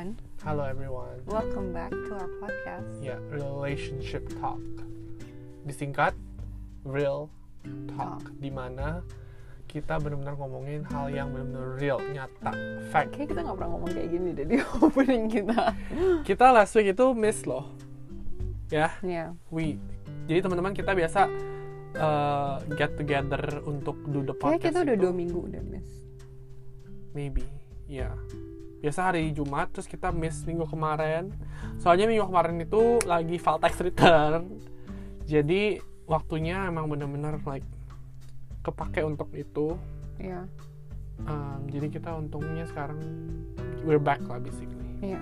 everyone. Halo everyone. Welcome back to our podcast. Ya, relationship talk. Disingkat, real talk. Talk. Di mana kita benar-benar ngomongin hal yang benar-benar real, nyata, fact. Kayak kita nggak pernah ngomong kayak gini deh di opening kita. Kita last week itu miss loh. Ya, Ya. we. Jadi teman-teman kita biasa uh, get together untuk do the Kayak podcast. kita udah itu. dua minggu udah miss. Maybe, ya. Biasa hari Jumat, terus kita miss minggu kemarin. Soalnya minggu kemarin itu lagi file tax return. Jadi waktunya emang bener-bener like kepake untuk itu. Iya. Um, jadi kita untungnya sekarang we're back lah basically. Iya.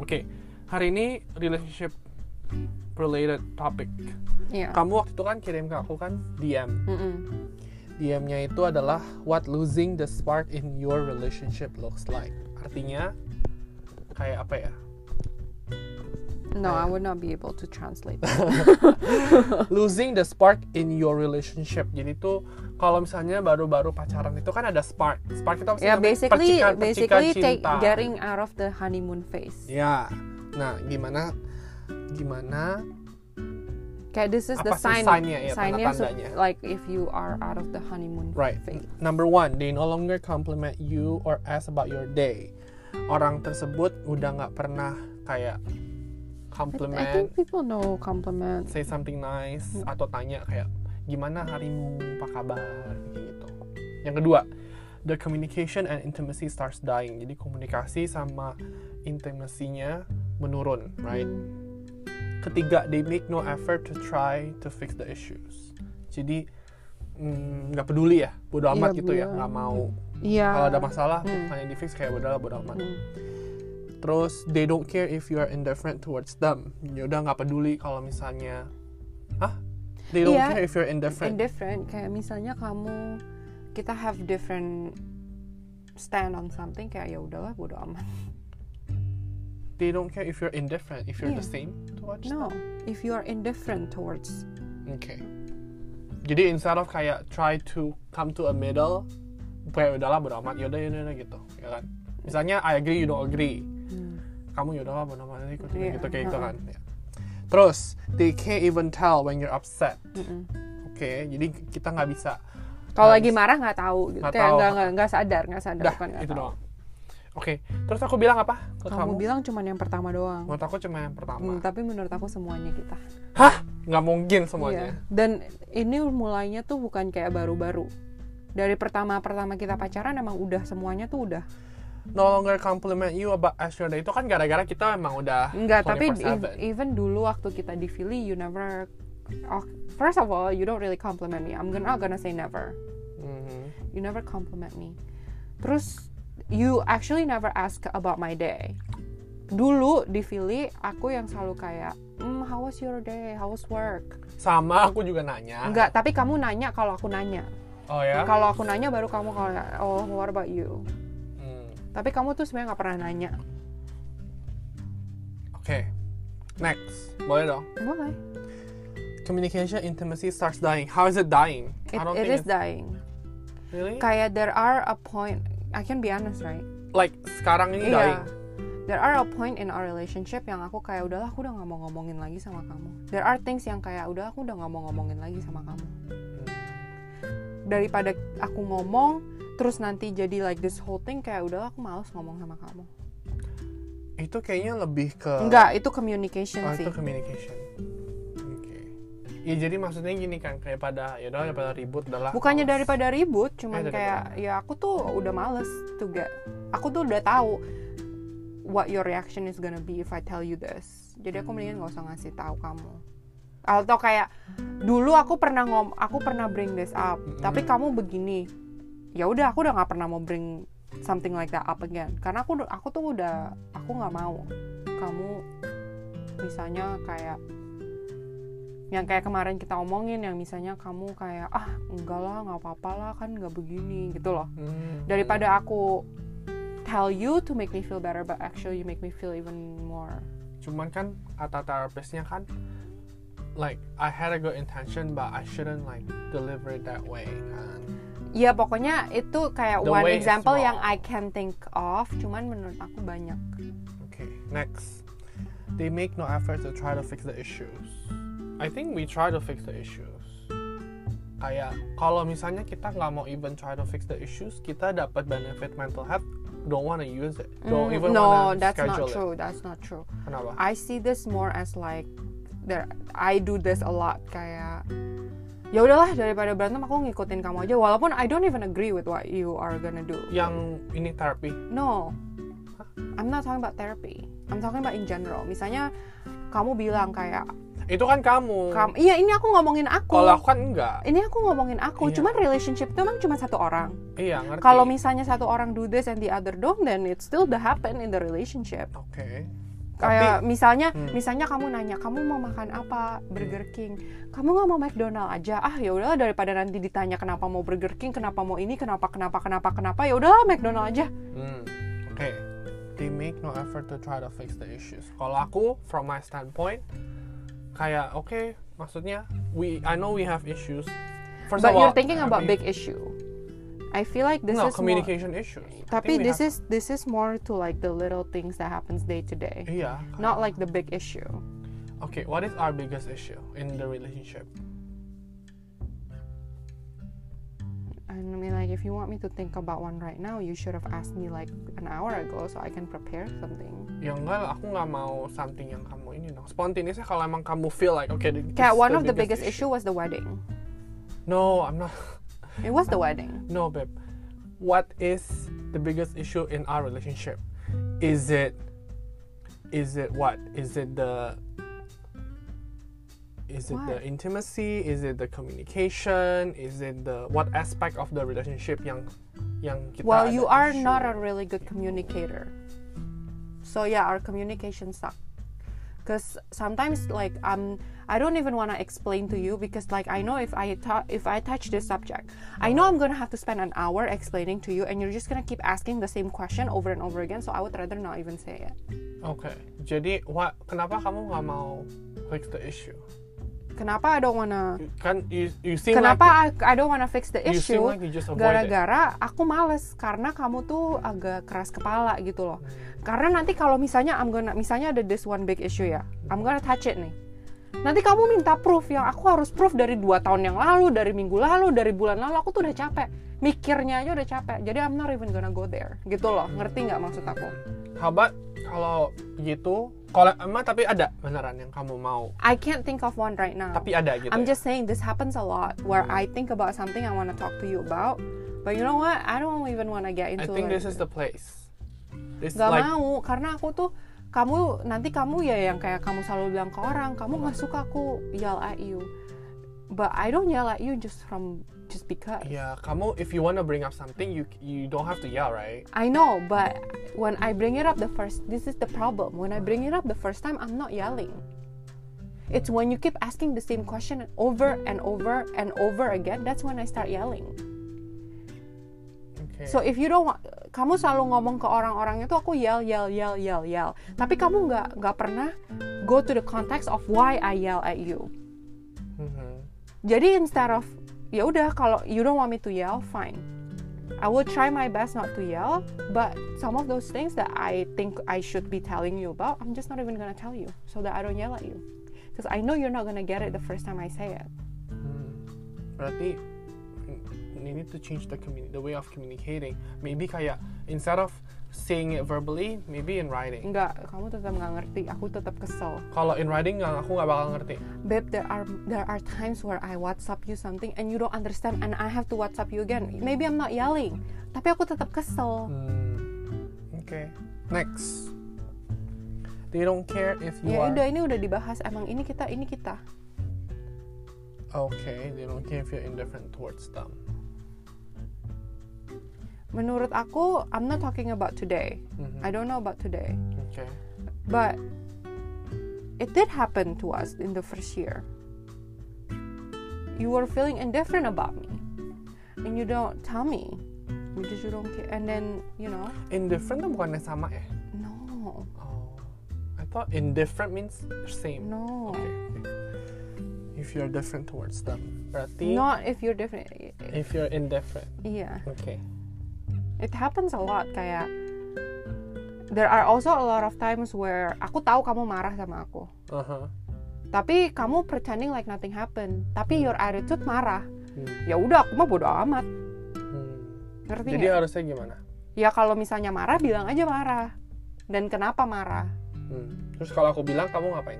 Oke, hari ini relationship related topic. Iya. Kamu waktu itu kan kirim ke aku kan DM. Mm-mm. DM-nya itu adalah what losing the spark in your relationship looks like. Artinya kayak apa ya? No, I would not be able to translate. losing the spark in your relationship. Jadi tuh kalau misalnya baru-baru pacaran itu kan ada spark. Spark itu apa sih ya namanya? basically Percikan- percikan basically take cinta. getting out of the honeymoon phase. Ya. Nah, gimana gimana Kayak this is the Apa sih sign sign-nya ya, sign-nya so- like if you are out of the honeymoon Right. phase. Number one, they no longer compliment you or ask about your day. Orang tersebut udah nggak pernah kayak I, I compliment, think people know compliments. say something nice, atau tanya kayak gimana harimu, apa kabar, gitu. Yang kedua, the communication and intimacy starts dying. Jadi komunikasi sama intimasinya menurun, right? Ketiga, they make no effort to try to fix the issues. Jadi mm, nggak peduli ya, bodo amat Iya, gitu ya, bodo nggak mau. Iya. Kalau ada masalah, Hmm. hanya di fix kayak bodo lah, bodo amat. Hmm. Terus they don't care if you are indifferent towards them. Ya udah nggak peduli kalau misalnya, ah, they don't Iya, care if you're indifferent. indifferent kayak misalnya kamu kita have different stand on something kayak ya udahlah bodo amat they don't care if you're indifferent, if you're Iya. the same towards no them. if you are indifferent towards Okay. Jadi instead of kayak try to come to a middle, kayak udahlah bodo amat, yaudah yaudah yaudah gitu, ya kan. Misalnya I agree, you don't agree. Hmm. Kamu yaudahlah bodo amat ikut Iya, gitu kayak gitu uh-uh. kan. Ya. Terus they can't even tell when you're upset. Mm-mm. Oke, jadi kita nggak bisa kalau lagi marah nggak tahu gitu kayak nggak nggak sadar nggak sadar Dah, bukan nggak itu tahu. doang. Oke, terus aku bilang apa ke kamu, kamu? bilang cuman yang pertama doang Menurut aku cuma yang pertama. Hmm, tapi menurut aku semuanya kita Hah? Nggak mungkin semuanya. Iya. dan ini mulainya tuh bukan kayak baru-baru dari pertama-pertama kita pacaran emang udah semuanya tuh udah No longer compliment you about Day itu kan gara-gara kita emang udah Enggak, tapi 24/7. ev- even dulu waktu kita di Philly, you never. Oh, first of all, you don't really compliment me. I'm gonna not gonna say never. Mhm. You never compliment me. Terus you actually never ask about my day. Dulu di Philly, aku yang selalu kayak, hmm, how was your day? How was work? Sama aku juga nanya. Enggak, tapi kamu nanya kalau aku nanya. Oh ya? Kalau aku nanya baru kamu kalau oh what about you? Hmm. Tapi kamu tuh sebenarnya nggak pernah nanya. Oke. Next. Boleh dong. Boleh. Communication intimacy starts dying. How is it dying? It, I don't it think is dying. Really? Kayak there are a point. I can be honest, right? Like sekarang ini dying. Iya. There are a point in our relationship yang aku kayak udahlah aku udah nggak mau ngomongin lagi sama kamu. There are things yang kayak udah aku udah nggak mau ngomongin lagi sama kamu. Daripada aku ngomong terus nanti jadi like this whole thing kayak udahlah aku males ngomong sama kamu. Itu kayaknya lebih ke Enggak, itu communication Oh, sih. itu communication. Ya jadi maksudnya gini kan kayak pada ya udah daripada ribut udahlah. Bukannya males. daripada ribut, cuman Eh, daripada kayak ya aku tuh udah males to get. Aku tuh udah tahu what your reaction is gonna be if I tell you this. Jadi aku mendingan gak usah ngasih tahu kamu. Atau kayak dulu aku pernah ngom, aku pernah bring this up, tapi kamu begini. Ya udah, aku udah nggak pernah mau bring something like that up again. Karena aku aku tuh udah aku nggak mau kamu misalnya kayak yang kayak kemarin kita omongin yang misalnya kamu kayak ah enggak lah nggak apa-apa lah kan nggak begini gitu loh Hmm. daripada aku tell you to make me feel better but actually you make me feel even more Cuman kan kata terapisnya kan like I had a good intention but I shouldn't like deliver it that way kan. ya pokoknya itu kayak The one example yang I can think of cuman menurut aku banyak Okay, next. They make no effort to try to fix the issues. I think we try to fix the issues. Kayak kalau misalnya kita nggak mau even try to fix the issues, kita dapat benefit mental health, don't wanna use it. Don't Mm, even no, wanna that's not true. That's not true. it. Kenapa? I see this more as like there I do this a lot kayak ya udahlah daripada berantem aku ngikutin kamu aja walaupun I don't even agree with what you are gonna do. Yang ini therapy. No. I'm not talking about therapy. I'm talking about in general. Misalnya kamu bilang kayak Itu kan kamu. kam iya ini aku ngomongin aku. Kalau aku kan enggak. ini aku ngomongin aku, Iya. cuman relationship itu emang cuma satu orang. Iya, ngerti. Kalau misalnya satu orang do this and the other don't, then it still the happen in the relationship. Oke. Kayak misalnya, Hmm. misalnya kamu nanya, kamu mau makan apa? Burger King. Kamu nggak mau McDonald aja? Ah ya udahlah daripada nanti ditanya kenapa mau Burger King, kenapa mau ini, kenapa kenapa kenapa kenapa ya udahlah McDonald aja. Hmm, Oke. They make no effort to try to fix the issues. Kalau aku, from my standpoint, kayak oke, maksudnya we I know we have issues. First But all, you're thinking about big issue. I feel like this no is more, communication issues. I tapi this have- is this is more to like the little things that happens day to day, iya. not like the big issue. Okay, what is our biggest issue in the relationship? I mean, like, if you want me to think about one right now, you should have asked me like an hour ago so I can prepare something. Ya enggak, lah, aku nggak mau something yang kamu ini dong. Kalau emang kamu feel like okay, this Kayak one of the biggest issue was the wedding. No, I'm not. It was the wedding. No, babe. What is the biggest issue in our relationship? Is it is it what? Is it the is it the intimacy? Is it the communication? Is it the what aspect of the relationship yang yang kita Well, you are issue? not a really good communicator. So yeah, our communication sucks. Cause sometimes like um I don't even want to explain to you because like I know if I ta- if I touch this subject, I know I'm gonna have to spend an hour explaining to you, and you're just gonna keep asking the same question over and over again. So I would rather not even say it. Okay, jadi what? Kenapa kamu nggak mau fix the issue? Kenapa I don't wanna Kan you, you seem Kenapa like I, I don't wanna fix the issue? like. Gara-gara aku males karena kamu tuh agak keras kepala gitu loh. Hmm. Karena nanti kalau misalnya I'm gonna misalnya ada this one big issue ya, I'm gonna touch it nih. Nanti kamu minta proof yang aku harus proof dari dua tahun yang lalu, dari minggu lalu, dari bulan lalu, aku tuh udah capek. Mikirnya aja udah capek. Jadi I'm not even gonna go there. Gitu loh. Ngerti nggak maksud aku? How about kalau gitu? Kalau emang tapi ada beneran yang kamu mau? I can't think of one right now. Tapi ada gitu. I'm ya? just saying this happens a lot where I think about something I want to talk to you about, but you know what? I don't even want to get I into think like, this is the place. This Gak like mau karena aku tuh kamu nanti kamu ya yang kayak kamu selalu bilang ke orang kamu nggak suka aku yell at you. But I don't yell at you just from just because. Ya kamu if you wanna bring up something you you don't have to yell right? I know but when I bring it up the first this is the problem. When I bring it up the first time I'm not yelling. It's when you keep asking the same question over and over and over again that's when I start yelling Okay. So if you don't want, kamu selalu ngomong ke orang-orang itu aku yell yell yell yell yell. Tapi kamu nggak nggak pernah go to the context of why I yell at you. Mhm. Jadi instead of ya udah kalau you don't want me to yell, fine. I will try my best not to yell, but some of those things that I think I should be telling you about, I'm just not even gonna tell you so that I don't yell at you. Because I know you're not gonna get it the first time I say it. Hmm. Berarti you need to change the communi- the way of communicating. Maybe kayak instead of saying it verbally, maybe in writing. Enggak, kamu tetap nggak ngerti. Aku tetap kesel. Kalau in writing nggak aku nggak bakal ngerti. babe there are there are times where I WhatsApp you something and you don't understand and I have to WhatsApp you again maybe I'm not yelling tapi aku tetap kesel Hmm. Okay. Next. They don't care if you ya are udah ini udah dibahas emang ini kita ini kita okay. They don't care if you're indifferent towards them. Menurut aku I'm not talking about today Mhm. I don't know about today Okay. but it did happen to us in the first year you were feeling indifferent about me and you don't tell me because you don't care and then you know Indifferent tuh bukannya sama ya? no Oh. I thought indifferent means same. no Okay. okay. If you're different towards them, berarti not if you're different if you're indifferent. Yeah. Okay. It happens a lot kayak there are also a lot of times where aku tahu kamu marah sama aku Aha. tapi kamu pretending like nothing happened tapi your attitude marah Hmm. ya udah aku mah bodo amat Hmm. ngerti Jadi nggak? harusnya gimana? ya kalau misalnya marah bilang aja marah dan kenapa marah Hmm. Terus kalau aku bilang kamu ngapain?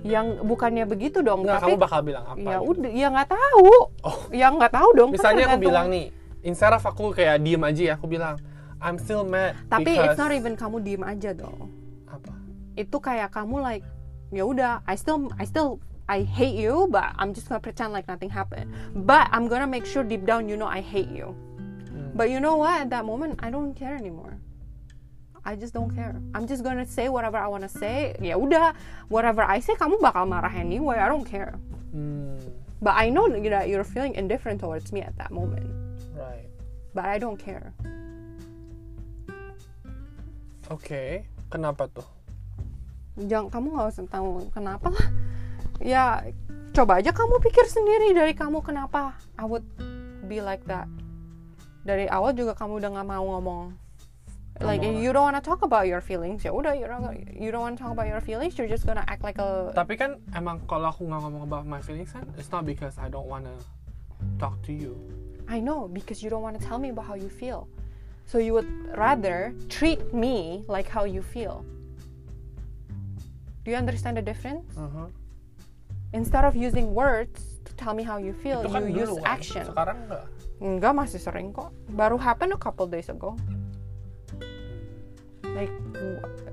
yang bukannya begitu dong Nggak, tapi kamu bakal bilang apa? ya gitu? udah ya nggak tahu Oh. ya nggak tahu dong kan Misalnya aku bilang nih, instead of aku kayak diem aja ya, aku bilang I'm still mad tapi because it's not even kamu diem aja dong. Apa? itu kayak kamu like ya udah I still I still I hate you but I'm just gonna pretend like nothing happened. But I'm gonna make sure deep down you know I hate you. Hmm. but you know what? At that moment I don't care anymore. I just don't care. I'm just gonna say whatever I wanna say. Ya udah whatever I say kamu bakal marah anyway. I don't care. Hmm. but I know that you're feeling indifferent towards me at that moment. But I don't care. Oke. Kenapa tuh? jangan kamu nggak usah tahu kenapa lah. Ya coba aja kamu pikir sendiri dari kamu kenapa. I would be like that. Dari awal juga kamu udah nggak mau ngomong. Like Ngomong you don't wanna talk about your feelings. Ya udah you don't you don't wanna talk about your feelings. You're just gonna act like a Tapi kan emang kalau aku nggak ngomong about my feelings kan, it's not because I don't wanna talk to you. I know because you don't wanna tell me about how you feel so you would rather treat me like how you feel do you understand the difference Uh-huh. instead of using words to tell me how you feel Itu kan you use dulu kan. action Sekarang enggak. Enggak, masih sering kok. Baru happen a couple days ago. Like,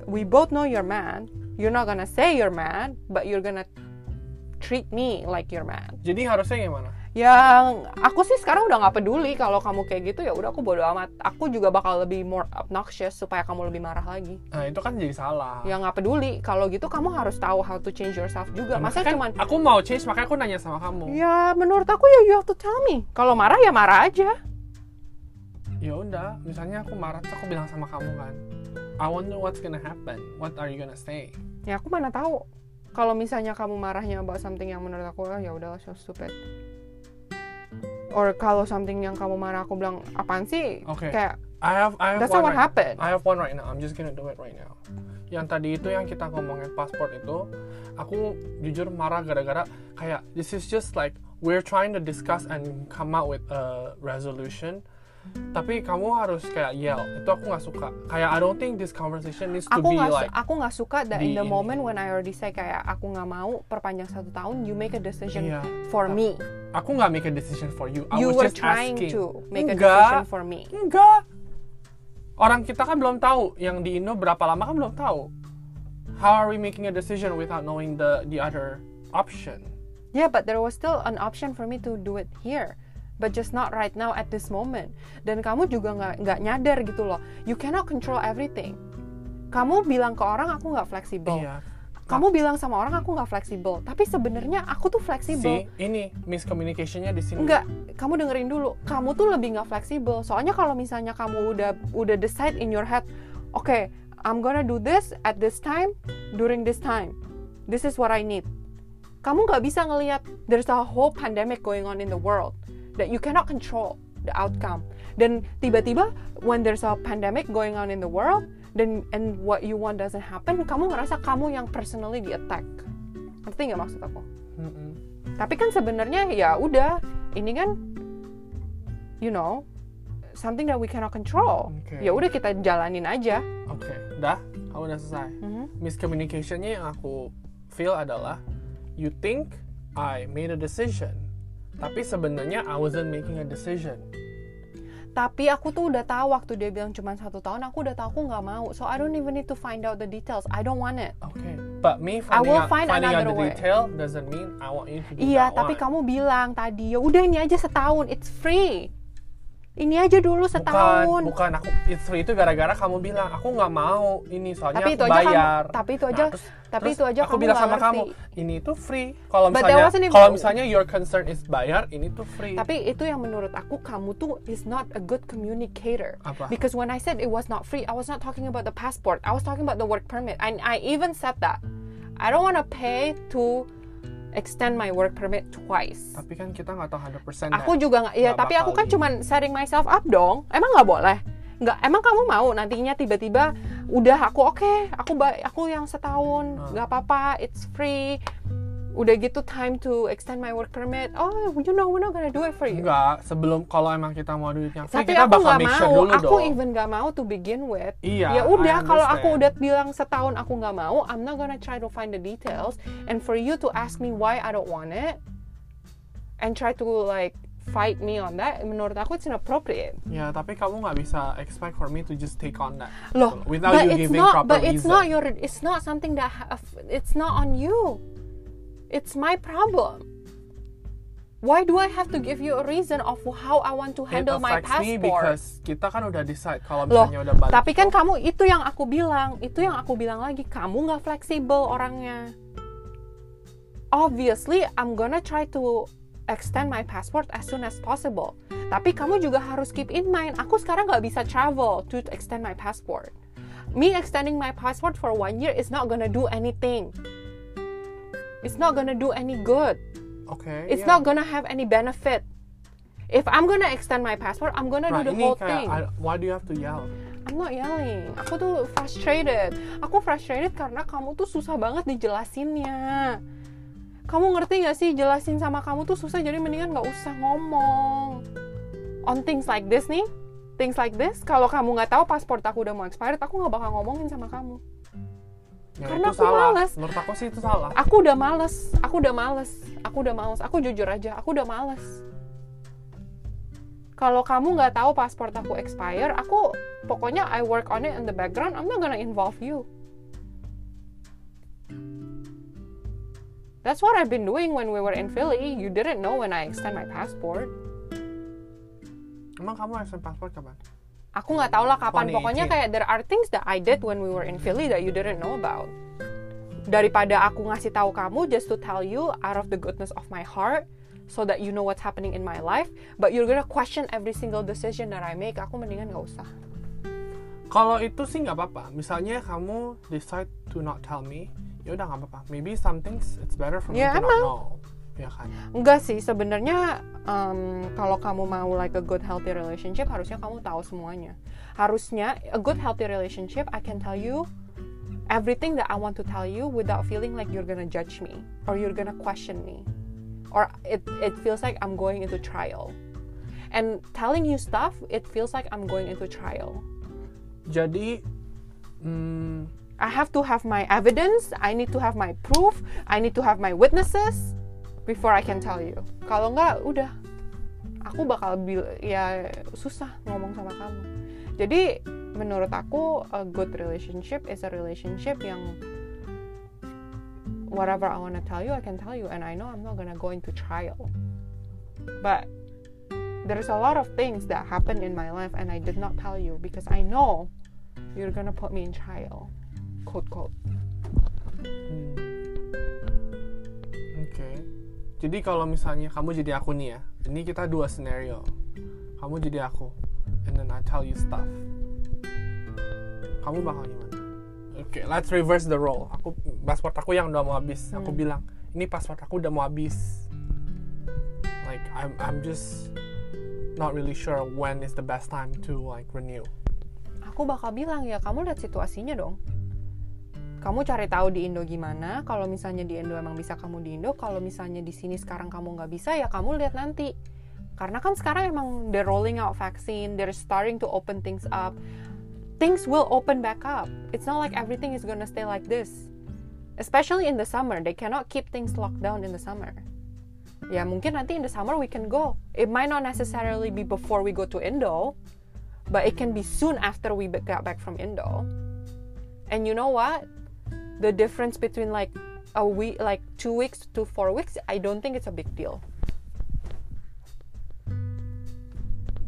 we both know you're mad. You're not gonna say you're mad, but you're gonna treat me like you're mad. Jadi harusnya gimana? Yang aku sih sekarang udah nggak peduli kalau kamu kayak gitu ya udah aku bodo amat. Aku juga bakal lebih more obnoxious supaya kamu lebih marah lagi. Nah itu kan jadi salah. Ya nggak peduli. Kalau gitu kamu harus tahu how to change yourself juga. Nah, Masa kan cuman aku mau change makanya aku nanya sama kamu. Ya menurut aku ya you have to tell me. Kalau marah ya marah aja. Ya udah, misalnya aku marah terus aku bilang sama kamu kan, I wonder what's gonna happen. What are you gonna say? ya aku mana tahu kalau misalnya kamu marahnya about something yang menurut aku "Ah, ya udahlah so stupid or kalau something yang kamu marah aku bilang apaan sih Oke. kayak I have I have that's one not what right, happened I have one right now. I'm just gonna do it right now. Yang tadi itu yang kita ngomongin pasport itu, aku jujur marah gara-gara kayak this is just like we're trying to discuss and come out with a resolution. Tapi kamu harus kayak yell. Itu aku nggak suka. Kayak I don't think this conversation needs to aku be like aku nggak suka that in the moment when I already say kayak aku nggak mau perpanjang satu tahun you make a decision Iya. for me aku nggak make a decision for you. I you was were just trying asking. to make a Enggak. decision for me Enggak. Orang kita kan belum tahu yang di Indo berapa lama kan belum tahu. How are we making a decision without knowing the the other option? Yeah, but there was still an option for me to do it here. But just not right now at this moment. Dan kamu juga nggak nggak nyadar gitu loh. You cannot control everything. Kamu bilang ke orang aku nggak fleksibel. Iya. Kamu bilang sama orang aku nggak fleksibel. Tapi sebenarnya aku tuh fleksibel. Si ini miscommunicationnya di sini. Enggak, kamu dengerin dulu. Kamu tuh lebih nggak fleksibel. Soalnya kalau misalnya kamu udah udah decide in your head, oke, okay, I'm gonna do this at this time during this time. This is what I need. Kamu nggak bisa ngelihat there's a whole pandemic going on in the world that you cannot control the outcome. Dan tiba-tiba when there's a pandemic going on in the world, dan and what you want doesn't happen, kamu ngerasa kamu yang personally di attack. Ngerti nggak maksud aku? Mm-mm. tapi kan sebenarnya ya udah ini kan you know something that we cannot control Oke. ya udah kita jalanin aja Oke, dah. Kamu udah selesai. Mhm. Miscommunicationnya yang aku feel adalah you think I made a decision, tapi sebenarnya I wasn't making a decision. tapi aku tuh udah tahu waktu dia bilang cuma satu tahun aku udah tahu aku nggak mau so I don't even need to find out the details I don't want it Okay, but me finding will out, find finding out another the way. detail doesn't mean I want you to do iya that tapi one. kamu bilang tadi ya udah ini aja setahun it's free ini aja dulu bukan setahun bukan aku it's free itu gara-gara kamu bilang aku nggak mau ini soalnya Tapi aku itu aja kamu- bayar tapi itu aja- terus, tapi terus itu aja aku kamu bilang sama ngerti. kamu ini itu free kalau misalnya kalau misalnya your concern is bayar ini tuh free Tapi itu yang menurut aku kamu tuh is not a good communicator. Apa? Because when I said it was not free, I was not talking about the passport. I was talking about the work permit. And I even said that. I don't want to pay to extend my work permit twice. tapi kan kita nggak tahu 100% Aku juga nggak, ya tapi aku kan cuman setting myself up dong. Emang nggak boleh? nggak emang kamu mau nantinya tiba-tiba udah aku oke aku ba- aku yang setahun Ah. nggak apa-apa it's free udah gitu time to extend my work permit. Oh you know we're not gonna do it for you. Enggak, sebelum kalau emang kita mau duitnya tapi kita aku bakal make sure mau dulu aku dong. even nggak mau to begin with. Iya, ya udah kalau aku udah bilang setahun aku nggak mau I'm not gonna try to find the details. And for you to ask me why I don't want it and try to like fight me on that menurut aku it's inappropriate. Ya, tapi kamu nggak bisa expect for me to just take on that. loh Without but you it's giving not proper but it's reason. not your it's not something that ha- it's not on you it's my problem why do I have to give you a reason of how I want to handle It my affects me passport because kita kan udah decide kalau Loh, misalnya udah balik. tapi kan kamu itu yang aku bilang, itu yang aku bilang lagi, kamu nggak fleksibel orangnya. Obviously, I'm gonna try to extend my passport as soon as possible. Tapi kamu juga harus keep in mind, aku sekarang nggak bisa travel to extend my passport. Me extending my passport for one year is not gonna do anything. It's not gonna do any good. Oke. It's iya. not gonna have any benefit. If I'm gonna extend my passport, I'm gonna Nah, do the whole kayak, thing. I- why do you have to yell? I'm not yelling. Aku tuh frustrated. Aku frustrated karena kamu tuh susah banget dijelasinnya. Kamu ngerti gak sih jelasin sama kamu tuh susah jadi mendingan gak usah ngomong. On things like this nih, things like this, kalau kamu nggak tahu paspor aku udah mau expired, aku nggak bakal ngomongin sama kamu. Ya, Karena aku salah. males. Menurut aku sih itu salah. Aku udah males, aku udah males, aku udah males, aku jujur aja, aku udah males. Kalau kamu nggak tahu paspor aku expire, aku pokoknya I work on it in the background, I'm not gonna involve you. That's what I've been doing when we were in Philly. You didn't know when I extend my passport. Emang kamu extend passport kapan? Aku nggak tahu lah kapan. 2018. Pokoknya kayak there are things that I did when we were in Philly that you didn't know about. Daripada aku ngasih tahu kamu just to tell you out of the goodness of my heart, so that you know what's happening in my life, but you're gonna question every single decision that I make. Aku mendingan nggak usah. Kalau itu sih nggak apa-apa. Misalnya kamu decide to not tell me, ya udah nggak apa-apa. Maybe some things it's better for me Ya, to not emang. know. Ya kan? Enggak sih, sebenarnya um, kalau kamu mau like a good healthy relationship, harusnya kamu tahu semuanya. Harusnya a good healthy relationship, I can tell you everything that I want to tell you without feeling like you're gonna judge me or you're gonna question me, or it it feels like I'm going into trial. And telling you stuff, it feels like I'm going into trial. Jadi, hmm, I have to have my evidence, I need to have my proof, I need to have my witnesses before I can tell you. Kalau nggak, udah. Aku bakal bil ya susah ngomong sama kamu. Jadi menurut aku a good relationship is a relationship yang whatever I wanna tell you, I can tell you, and I know I'm not gonna go into trial. But there's a lot of things that happened in my life, and I did not tell you because I know you're gonna put me in trial. Quote quote. hmm. oke. Jadi kalau misalnya kamu jadi aku nih ya, ini kita dua scenario. Kamu jadi aku, and then I tell you stuff. Kamu bakal gimana? Oke, let's reverse the role. Aku paspor aku yang udah mau habis. Aku Hmm. bilang, ini paspor aku udah mau habis. Like I'm I'm just not really sure when is the best time to like renew. Aku bakal bilang ya kamu lihat situasinya dong. Kamu cari tahu di Indo gimana. Kalau misalnya di Indo emang bisa kamu di Indo. Kalau misalnya di sini sekarang kamu nggak bisa ya kamu lihat nanti. Karena kan sekarang emang they're rolling out vaccine, they're starting to open things up. Things will open back up. It's not like everything is gonna stay like this. Especially in the summer, they cannot keep things locked down in the summer. Ya mungkin nanti in the summer we can go. It might not necessarily be before we go to Indo, but it can be soon after we got back from Indo. And you know what? The difference between like a week, like two weeks to four weeks, I don't think it's a big deal.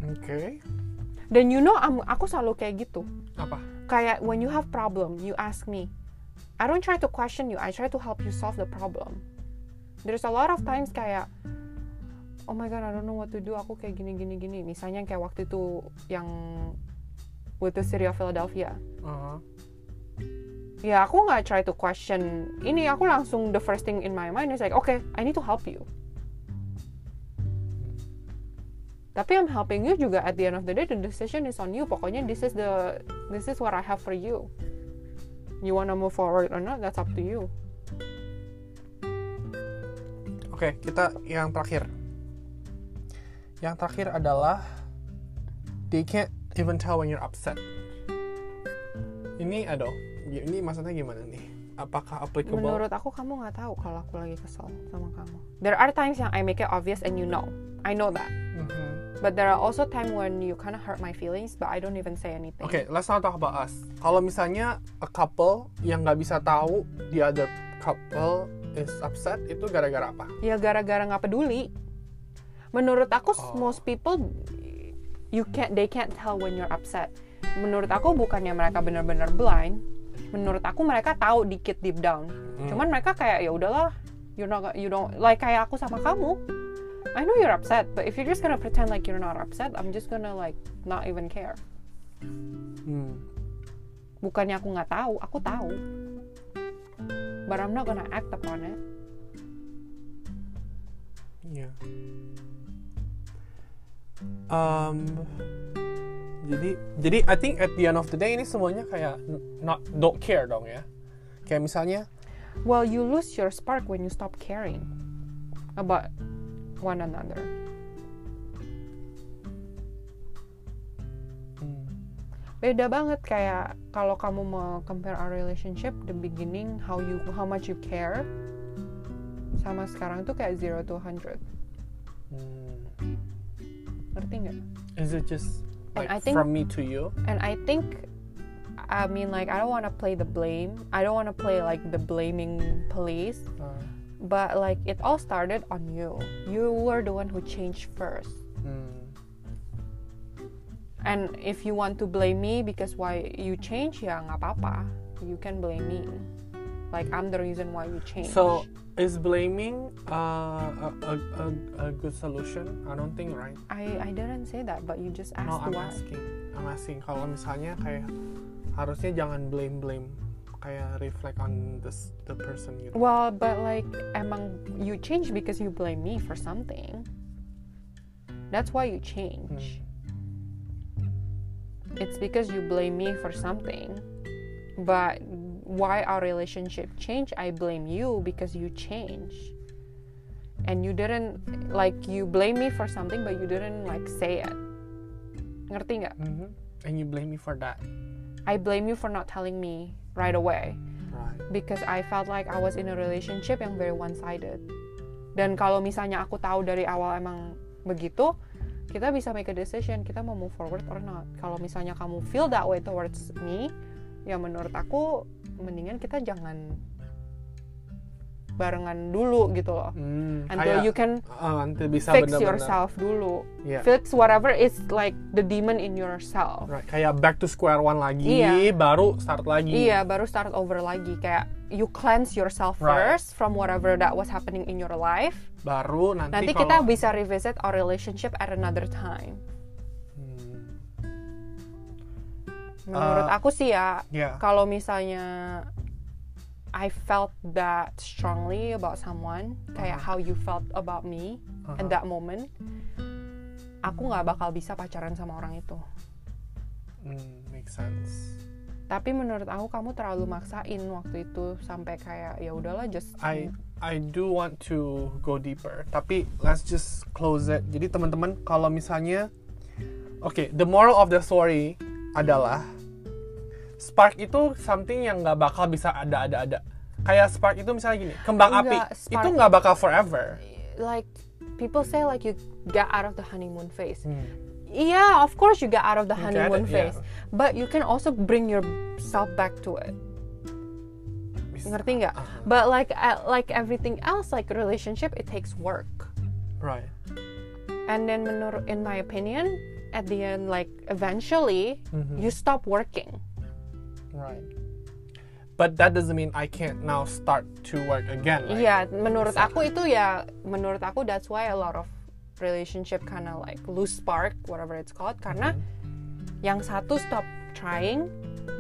Oke. Dan you know, I'm, aku selalu kayak gitu. Apa? Kayak when you have problem, you ask me. I don't try to question you. I try to help you solve the problem. There's a lot of times kayak, oh my god, I don't know what to do. Aku kayak gini gini gini. Misalnya kayak waktu itu yang with the city of Philadelphia. Uh-huh. Ya aku nggak try to question. Ini aku langsung the first thing in my mind is like okay I need to help you. Tapi I'm helping you juga at the end of the day the decision is on you. Pokoknya this is the this is what I have for you. You wanna move forward or not that's up to you. Oke, kita yang terakhir. Yang terakhir adalah they can't even tell when you're upset. Ini aduh, ini maksudnya gimana nih? Apakah applicable? menurut aku kamu nggak tahu kalau aku lagi kesel sama kamu there are times yang I make it obvious and you know I know that Mhm. but there are also time when you kind of hurt my feelings but I don't even say anything Oke, let's not talk about us. Kalau misalnya a couple yang nggak bisa tahu the other couple is upset, itu gara-gara apa? ya gara-gara nggak peduli menurut aku Oh. most people you can't they can't tell when you're upset menurut aku bukannya mereka benar-benar blind menurut aku mereka tahu dikit deep down Hmm. cuman mereka kayak ya udahlah you're not you don't like kayak aku sama kamu I know you're upset but if you're just gonna pretend like you're not upset I'm just gonna like not even care Hmm. bukannya aku nggak tahu aku tahu but I'm not gonna act upon it Iya. Um, jadi jadi I think at the end of the day ini semuanya kayak not don't care dong ya. Kayak misalnya well you lose your spark when you stop caring about one another. Hmm, beda banget kayak kalau kamu mau compare our relationship the beginning how you how much you care sama sekarang tuh kayak zero to 100 hmm, ngerti nggak? Is it just And like I think- from me to you? and I think I mean like I don't want to play the blame. I don't want to play like the blaming police. Uh, but like it all started on you. You were the one who changed first. Hmm, and if you want to blame me because why you change ya nggak apa-apa. You can blame me like I'm the reason why you change So is blaming uh, a, a, a, a good solution? I don't think right. I I didn't say that, but you just asked No, I'm why. asking. I'm asking kalau misalnya kayak harusnya jangan blame blame kayak reflect on this the person gitu. Well, but like emang you change because you blame me for something. That's why you change. It's because you blame me for something. But why our relationship changed, I blame you because you changed. And you didn't like you blame me for something but you didn't like say it. Ngerti nggak? Mhm. And you blame me for that. I blame you for not telling me right away. Right. because I felt like I was in a relationship yang very one-sided. Dan kalau misalnya aku tahu dari awal emang begitu, kita bisa make a decision kita mau move forward or not. Kalau misalnya kamu feel that way towards me, ya menurut aku mendingan kita jangan barengan dulu gitu loh. Hmm, Until kayak, you can uh, until bisa fix benar-benar. yourself dulu. Iya. Fix whatever is like the demon in yourself. Right. Kayak back to square one lagi, Iya. baru start lagi. Iya, baru start over lagi kayak you cleanse yourself Right. first from whatever that was happening in your life. Baru nanti, Nanti kalau kita bisa revisit our relationship at another time. Menurut Uh, aku sih ya, ya. kalau misalnya I felt that strongly about someone, kayak how you felt about me Uh-huh. at that moment, aku nggak bakal bisa pacaran sama orang itu. Hmm, make sense. Tapi menurut aku kamu terlalu maksain waktu itu sampai kayak ya udahlah just I I do want to go deeper, tapi let's just close it. Jadi teman-teman kalau misalnya, oke, the moral of the story adalah spark itu something yang nggak bakal bisa ada-ada-ada. Kayak spark itu misalnya gini, kembang Enggak, api spark- itu nggak bakal forever. like people say like you get out of the honeymoon phase. Hmm. Yeah, of course you get out of the honeymoon phase, yeah. but you can also bring yourself back to it. Bisa. Ngerti nggak? Uh-huh. But like uh, like everything else, like relationship, it takes work. Right. And then menurut in my opinion, at the end, like eventually, Mhm. you stop working. Right. But that doesn't mean I can't now start to work again. Right? Iya, menurut aku itu ya, menurut aku that's why a lot of relationship kind of like lose spark, whatever it's called, karena Mm-hmm. yang satu stop trying,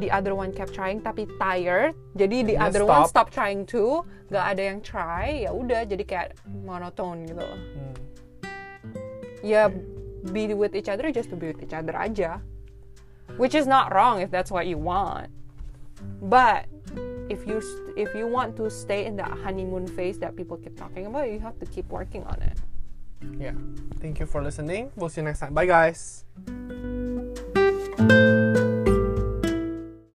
the other one kept trying tapi tired, jadi the other one stop. stop trying too, gak ada yang try, ya udah jadi kayak monoton gitu loh. Hmm. Ya be with each other just to be with each other aja which is not wrong if that's what you want. But if you st- if you want to stay in that honeymoon phase that people keep talking about, you have to keep working on it. Yeah. Thank you for listening. We'll see you next time. Bye guys.